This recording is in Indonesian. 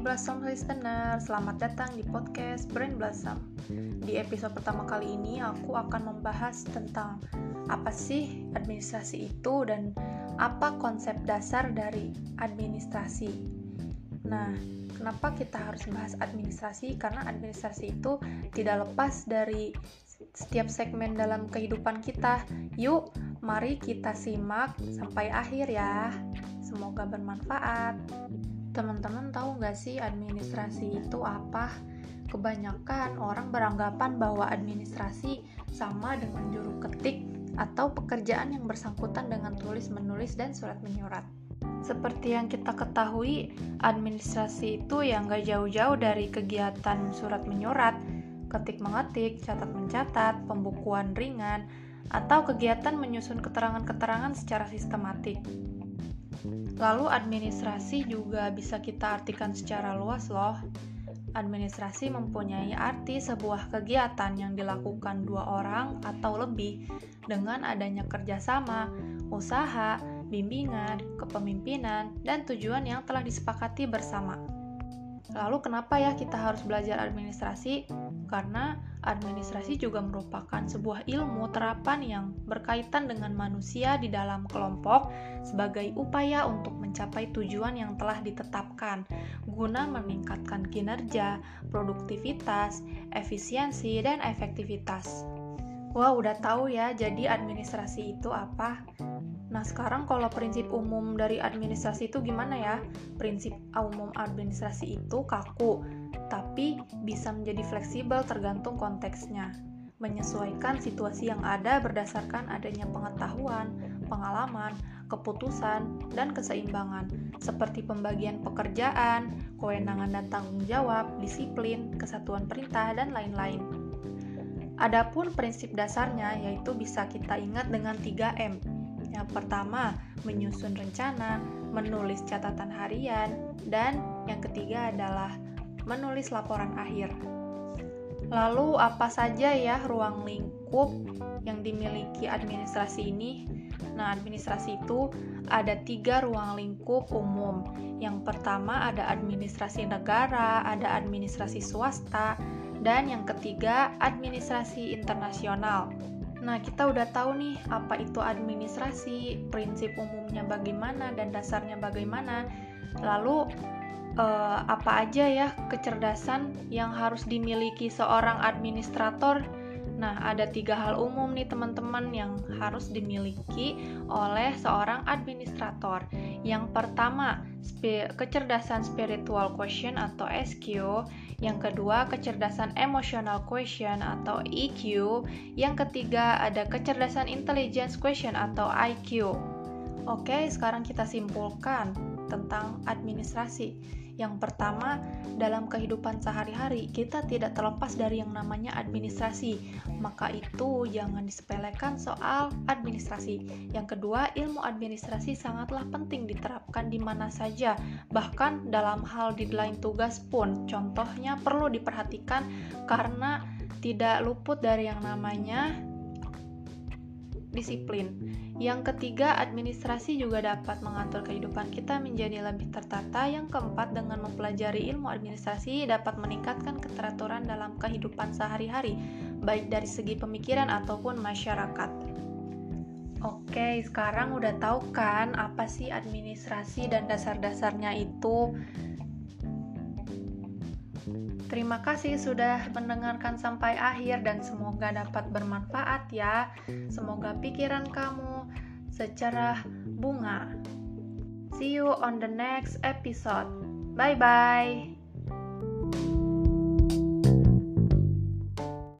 Blossom listener, selamat datang di podcast Brain Blossom. Di episode pertama kali ini aku akan membahas tentang apa sih administrasi itu dan apa konsep dasar dari administrasi. Nah, kenapa kita harus membahas administrasi? Karena administrasi itu tidak lepas dari setiap segmen dalam kehidupan kita. Yuk, mari kita simak sampai akhir ya. Semoga bermanfaat. Teman-teman tahu nggak sih administrasi itu apa? Kebanyakan orang beranggapan bahwa administrasi sama dengan juru ketik atau pekerjaan yang bersangkutan dengan tulis menulis dan surat menyurat. Seperti yang kita ketahui, administrasi itu yang gak jauh-jauh dari kegiatan surat menyurat, ketik mengetik, catat mencatat, pembukuan ringan, atau kegiatan menyusun keterangan-keterangan secara sistematik. Lalu administrasi juga bisa kita artikan secara luas loh. Administrasi mempunyai arti sebuah kegiatan yang dilakukan dua orang atau lebih dengan adanya kerjasama, usaha, bimbingan, kepemimpinan, dan tujuan yang telah disepakati bersama. Lalu kenapa ya kita harus belajar administrasi? Karena administrasi juga merupakan sebuah ilmu terapan yang berkaitan dengan manusia di dalam kelompok sebagai upaya untuk mencapai tujuan yang telah ditetapkan guna meningkatkan kinerja, produktivitas, efisiensi, dan efektivitas. Wah, udah tahu ya, jadi administrasi itu apa? Nah, sekarang kalau prinsip umum dari administrasi itu gimana ya? Prinsip umum administrasi itu kaku, tapi bisa menjadi fleksibel tergantung konteksnya. Menyesuaikan situasi yang ada berdasarkan adanya pengetahuan, pengalaman, keputusan, dan keseimbangan, seperti pembagian pekerjaan, kewenangan dan tanggung jawab, disiplin, kesatuan perintah, dan lain-lain. Adapun prinsip dasarnya yaitu bisa kita ingat dengan 3M, yang pertama, menyusun rencana, menulis catatan harian, dan yang ketiga adalah menulis laporan akhir. Lalu, apa saja ya ruang lingkup yang dimiliki administrasi ini? Nah, administrasi itu ada tiga ruang lingkup umum. Yang pertama ada administrasi negara, ada administrasi swasta, dan yang ketiga administrasi internasional. Nah, kita udah tahu nih apa itu administrasi, prinsip umumnya bagaimana dan dasarnya bagaimana. Lalu eh, apa aja ya kecerdasan yang harus dimiliki seorang administrator? Nah, ada tiga hal umum nih teman-teman yang harus dimiliki oleh seorang administrator. Yang pertama, spi kecerdasan spiritual quotient atau SQ. Yang kedua, kecerdasan emotional quotient atau EQ. Yang ketiga, ada kecerdasan intelligence quotient atau IQ. Oke, sekarang kita simpulkan tentang administrasi. Yang pertama, dalam kehidupan sehari-hari kita tidak terlepas dari yang namanya administrasi. Maka itu jangan disepelekan soal administrasi. Yang kedua, ilmu administrasi sangatlah penting diterapkan di mana saja, bahkan dalam hal deadline tugas pun. Contohnya perlu diperhatikan karena tidak luput dari yang namanya disiplin. Yang ketiga, administrasi juga dapat mengatur kehidupan kita menjadi lebih tertata. Yang keempat, dengan mempelajari ilmu administrasi dapat meningkatkan keteraturan dalam kehidupan sehari-hari, baik dari segi pemikiran ataupun masyarakat. Oke, sekarang udah tahu kan apa sih administrasi dan dasar-dasarnya itu? Terima kasih sudah mendengarkan sampai akhir dan semoga dapat bermanfaat ya. Semoga pikiran kamu secara bunga. See you on the next episode. Bye bye.